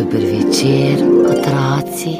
Dober večer, otroci.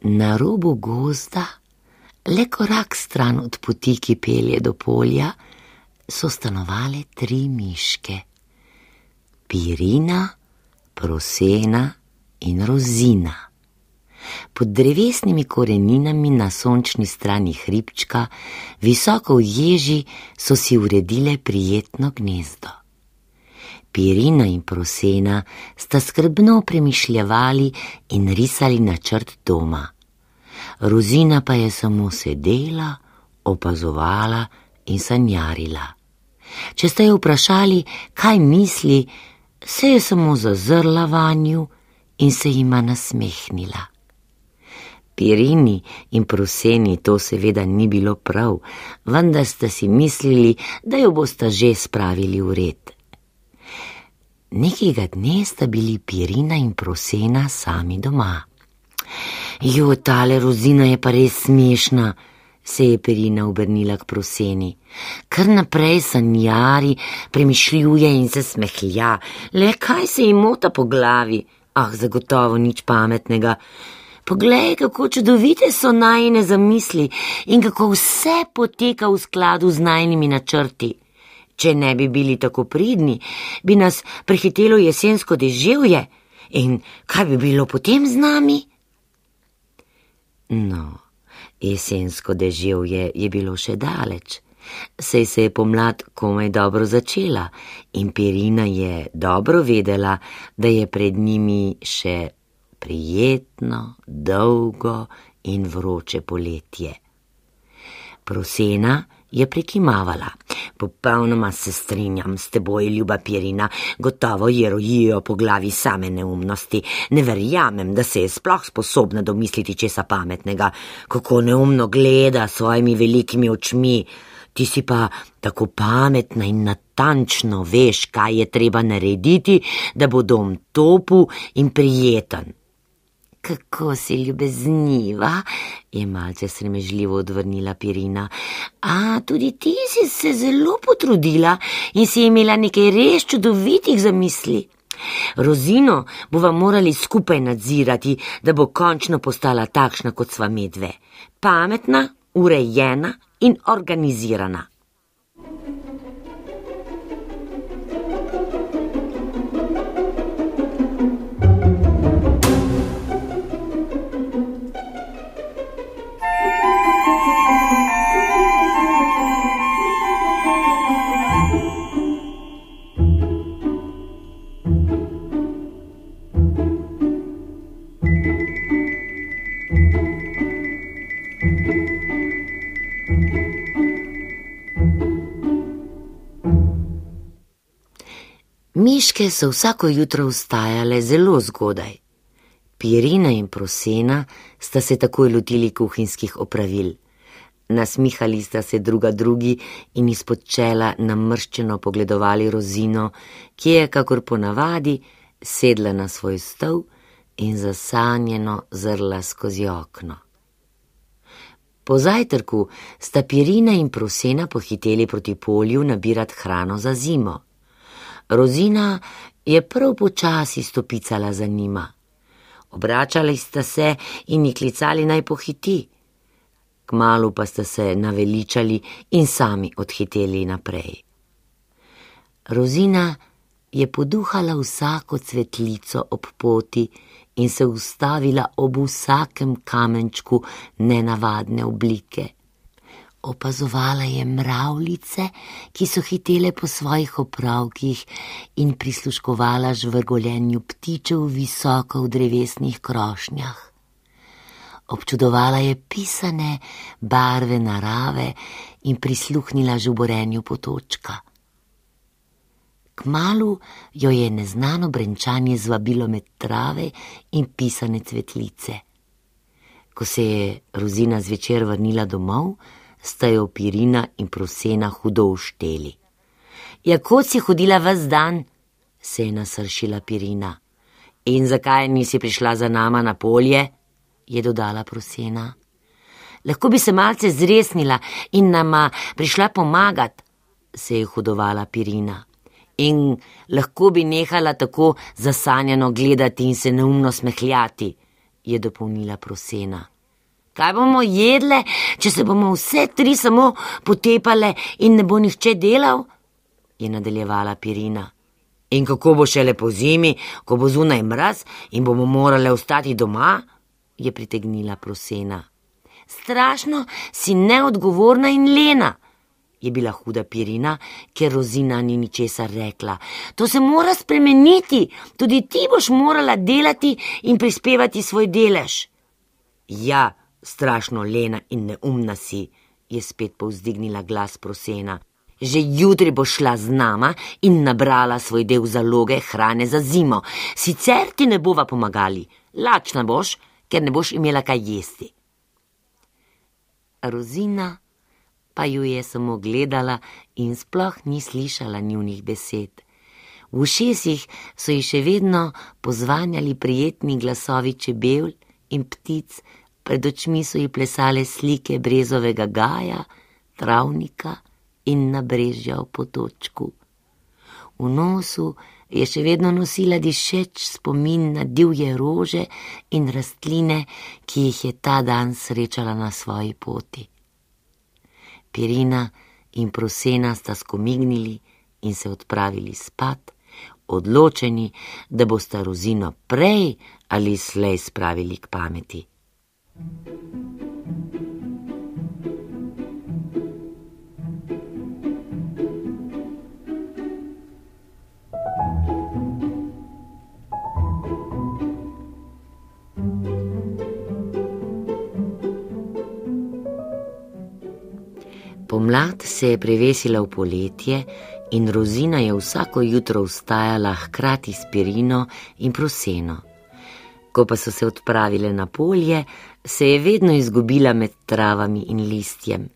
Na robu gozda, le korak stran od poti, ki pelje do polja, so stanovale tri miške: Pirina, Prosena in Rozina. Pod drevesnimi koreninami na sončni strani hribčka, visoko v ježi, so si uredile prijetno gnezdo. Pirina in Prosena sta skrbno premišljali in risali načrt doma. Rozina pa je samo sedela, opazovala in sanjarila. Če ste jo vprašali, kaj misli, se je samo zazrla vanju in se jima nasmehnila. Pirini in proseni to seveda ni bilo prav, vendar sta si mislili, da jo bosta že spravili v red. Nekega dne sta bili Pirina in prosena sami doma. Jo, tale rozina je pa res smešna, se je Pirina obrnila k proseni. Kar naprej sanjari, premišljuje in se smehlja, le kaj se jim mota po glavi, ah, zagotovo nič pametnega. Poglej, kako čudovite so najne zamisli in kako vse poteka v skladu z najnimi načrti. Če ne bi bili tako pridni, bi nas prehitelo jesensko deževje in kaj bi bilo potem z nami? No, jesensko deževje je bilo še daleč. Sej se je pomlad komaj dobro začela in Pirina je dobro vedela, da je pred njimi še prijetno, dolgo in vroče poletje. Prosena je prekimavala. Popolnoma se strinjam s teboj, ljuba Pirina, gotovo je rojijo po glavi same neumnosti. Ne verjamem, da se je sploh sposobna domisliti česa pametnega, kako neumno gleda s svojimi velikimi očmi. Ti si pa tako pametna in natančno veš, kaj je treba narediti, da bo dom topu in prijeten. Kako si ljubezniva, je malce sremežljivo odvrnila Pirina. A tudi ti si se zelo potrudila in si imela nekaj res čudovitih zamisli. Rozino bova morali skupaj nadzirati, da bo končno postala takšna kot sva medve. Pametna, urejena in organizirana. Miške so vsako jutro vstajale zelo zgodaj. Pirina in prosena sta se takoj lotili kuhinjskih opravil. Nasmihali sta se druga drugi in izpod čela namrščeno pogledovali rozino, ki je, kakor ponavadi, sedla na svoj stol in zasanjeno zrla skozi okno. Po zajtrku sta Pirina in prosena pohiteli proti polju nabirati hrano za zimo. Rozina je prav počasi stopicala za njima. Obračali sta se in jih klicali naj pohiti. Kmalu pa sta se naveličali in sami odhiteli naprej. Rozina je poduhala vsako cvetlico ob poti in se ustavila ob vsakem kamenčku nenavadne oblike opazovala je mravljice, ki so hitele po svojih opravkih in prisluškovala žvrgoljenju ptičev visoko v drevesnih krošnjah. občudovala je pisane barve narave in prisluhnila žuborenju potočka. Kmalu jo je neznano brenčanje zvabilo med trave in pisane cvetlice. Ko se je Rozina zvečer vrnila domov, sta jo Pirina in Prosena hudo ušteli. Ja, kot si hodila vse dan, se je nasršila Pirina. In zakaj nisi prišla za nama na polje? je dodala Prosena. Lahko bi se malce zresnila in nama prišla pomagati, se je hudovala Pirina in lahko bi nehala tako zasanjeno gledati in se neumno smehljati, je dopolnila prosena. Kaj bomo jedle, če se bomo vse tri samo potepale in ne bo nihče delal? je nadaljevala Pirina. In kako bo šele po zimi, ko bo zunaj mraz in bomo morale ostati doma? je pritegnila prosena. Strašno si neodgovorna in lena je bila huda pirina, ker Rozina ni ničesar rekla. To se mora spremeniti, tudi ti boš morala delati in prispevati svoj delež. Ja, strašno lena in neumna si, je spet povzdignila glas prosena. Že jutri boš šla z nama in nabrala svoj del zaloge hrane za zimo, sicer ti ne bova pomagali, lačna boš, ker ne boš imela kaj jesti. Rozina pa ju je samo gledala in sploh ni slišala njunih besed. V ušesih so ji še vedno pozvanjali prijetni glasovi čebel in ptic, pred očmi so ji plesale slike brezovega gaja, travnika in nabrežja v potočku. V nosu je še vedno nosila dišeč spomin na divje rože in rastline, ki jih je ta dan srečala na svoji poti. Pirina in Prosena sta skomignili in se odpravili spat, odločeni, da bosta rozino prej ali slej spravili k pameti. Pomlad se je prevesila v poletje in Rozina je vsako jutro vstajala hkrati s Pirino in Proseno. Ko pa so se odpravile na polje, se je vedno izgubila med travami in listjem.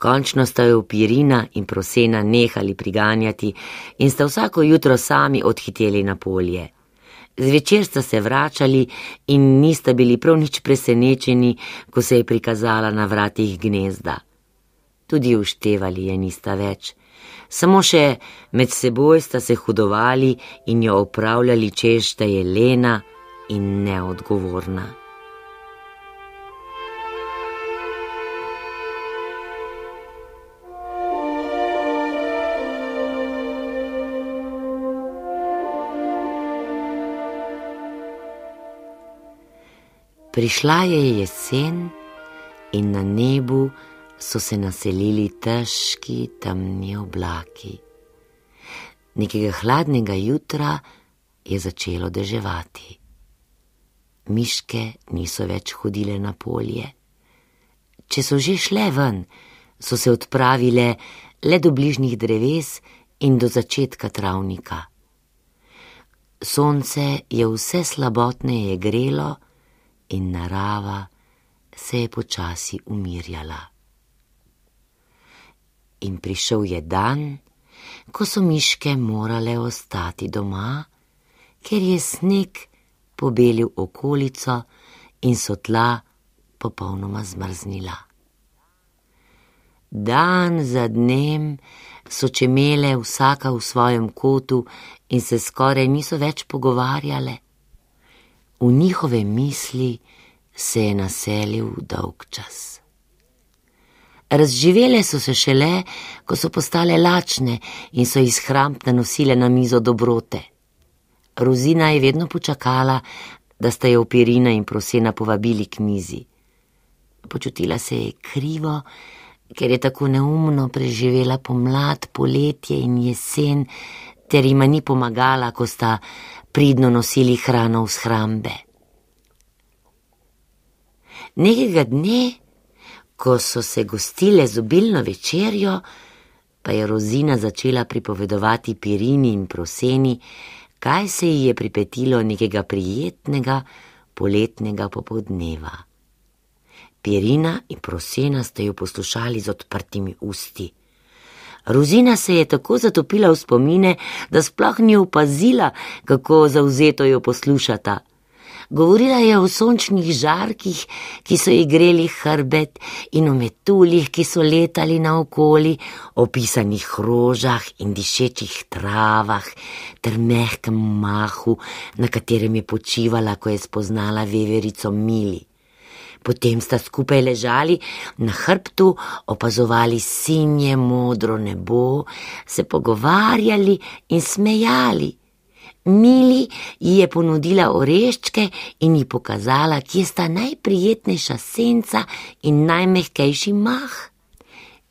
Končno sta jo Pirina in Prosena nehali priganjati in sta vsako jutro sami odhiteli na polje. Zvečer sta se vračali in nista bili prav nič presenečeni, ko se je prikazala na vratih gnezda tudi uštevali je nista več. Samo še med seboj sta se hudovali in jo upravljali, češ da je lena in neodgovorna. Prišla je jesen in na nebu so se naselili težki temni oblaki. Nekega hladnega jutra je začelo deževati. Miške niso več hodile na polje. Če so že šle ven, so se odpravile le do bližnjih dreves in do začetka travnika. Sonce je vse slabotneje grelo in narava se je počasi umirjala in prišel je dan, ko so miške morale ostati doma, ker je sneg pobelil okolico in so tla popolnoma zmrznila. Dan za dnem so čemele vsaka v svojem kotu in se skoraj niso več pogovarjale. V njihove misli se je naselil dolg čas. Razživele so se šele, ko so postale lačne in so iz hramb nanosile na mizo dobrote. Rozina je vedno počakala, da sta jo Pirina in Prosena povabili k mizi. Počutila se je krivo, ker je tako neumno preživela pomlad, poletje in jesen, ter jima ni pomagala, ko sta pridno nosili hrano v shrambe. Nekega dne, ko so se gostile z obilno večerjo, pa je Rozina začela pripovedovati Pirini in Proseni, kaj se ji je pripetilo nekega prijetnega poletnega popodneva. Pirina in Prosena sta jo poslušali z odprtimi usti. Rozina se je tako zatopila v spomine, da sploh ni opazila, kako zauzeto jo poslušata. Govorila je o sončnih žarkih, ki so ji greli hrbet, in o metuljih, ki so letali naokoli, o pisanih rožah in dišečih travah, ter mehkem mahu, na katerem je počivala, ko je spoznala veverico Mili. Potem sta skupaj ležali na hrbtu, opazovali sinje modro nebo, se pogovarjali in smejali. Mili ji je ponudila oreščke in ji pokazala, kje sta najprijetnejša senca in najmehkejši mah.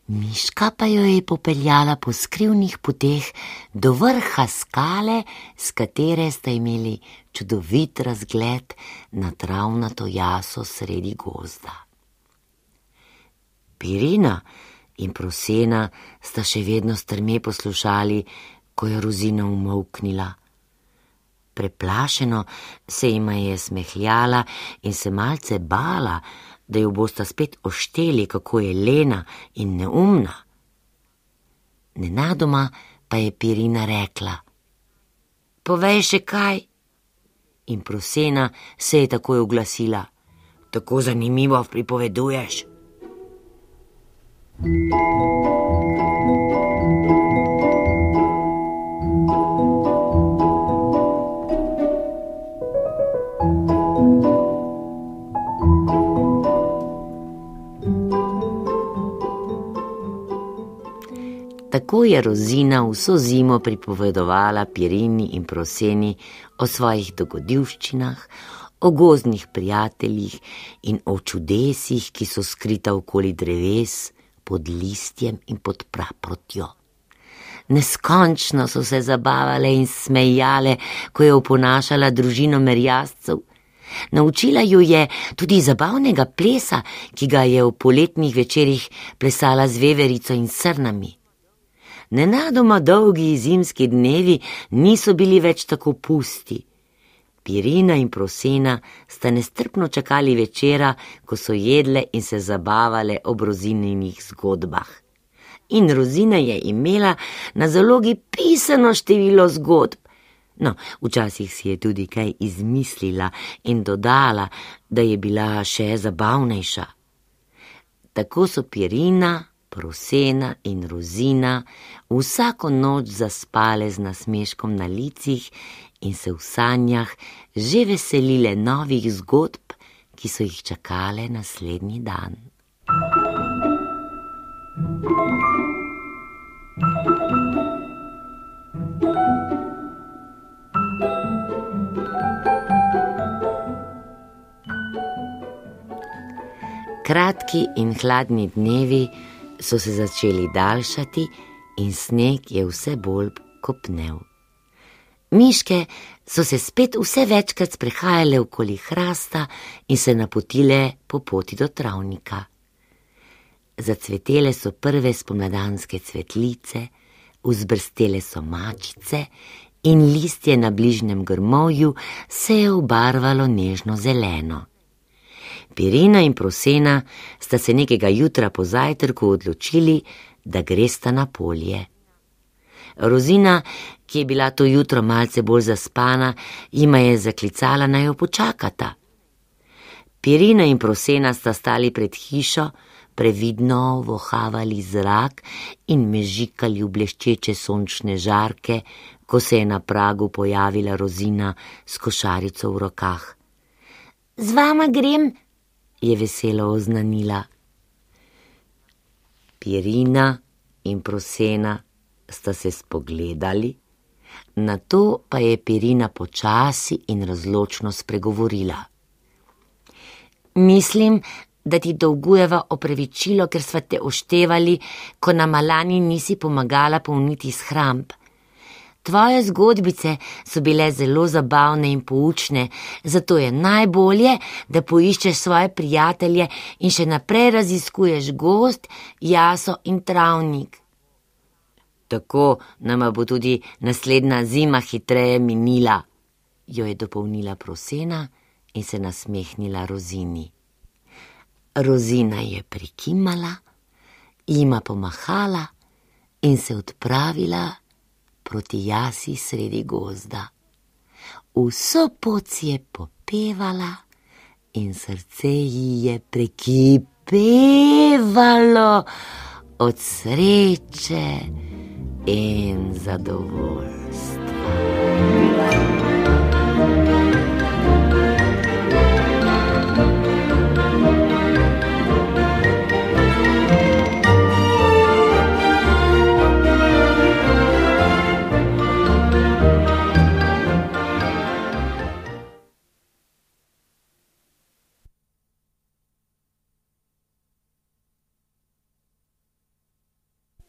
Miška pa jo je popeljala po skrivnih poteh do vrha skale, z katere sta imeli čudovit razgled na travnato jaso sredi gozda. Pirina in Prosena sta še vedno strme poslušali, ko je Rozina umolknila. Preplašeno se jima je smehljala in se malce bala, da jo bosta spet ošteli, kako je lena in neumna. Nenadoma pa je Pirina rekla: Povej še kaj. In prosena se je takoj oglasila: Tako zanimivo pripoveduješ. thank you Tako je Rozina vso zimo pripovedovala Pirini in Proseni o svojih dogodivščinah, o gozdnih prijateljih in o čudesih, ki so skrita okoli dreves, pod listjem in pod praprotjo. Neskončno so se zabavale in smejale, ko je oponašala družino merjascev. Naučila ju je tudi zabavnega plesa, ki ga je v poletnih večerjih plesala z veverico in srnami. Nenadoma dolgi zimski dnevi niso bili več tako pusti. Pirina in Prosena sta nestrpno čakali večera, ko so jedle in se zabavale ob rozininih zgodbah. In rozina je imela na zalogi pisano število zgodb. No, včasih si je tudi kaj izmislila in dodala, da je bila še zabavnejša. Tako so Pirina, Prosena in Rozina vsako noč zaspale z nasmeškom na licih in se v sanjah že veselile novih zgodb, ki so jih čakale naslednji dan. Kratki in hladni dnevi so se začeli daljšati in sneg je vse bolj kopnel. Miške so se spet vse večkrat sprehajale okoli hrasta in se napotile po poti do travnika. Zacvetele so prve spomladanske cvetlice, vzbrstele so mačice in listje na bližnjem grmovju se je obarvalo nežno zeleno. Pirina in Prosena sta se nekega jutra po zajtrku odločili, da gresta na polje. Rozina, ki je bila to jutro malce bolj zaspana, jima je zaklicala naj jo počakata. Pirina in Prosena sta stali pred hišo, previdno vohavali zrak in mežikali v bleščeče sončne žarke, ko se je na pragu pojavila Rozina s košarico v rokah. Z vama grem, je veselo oznanila. Pirina in Prosena sta se spogledali, na to pa je Pirina počasi in razločno spregovorila. Mislim, da ti dolgujeva opravičilo, ker sva te oštevali, ko na malani nisi pomagala polniti shramb. Tvoje zgodbice so bile zelo zabavne in poučne, zato je najbolje, da poiščeš svoje prijatelje in še naprej raziskuješ gost, jaso in travnik. Tako nama bo tudi naslednja zima hitreje minila, jo je dopolnila prosena in se nasmehnila Rozini. Rozina je prikimala, jima pomahala in se odpravila proti jasi sredi gozda. Vso pot si je popevala in srce ji je prekipevalo od sreče in zadovoljstva. Thank you.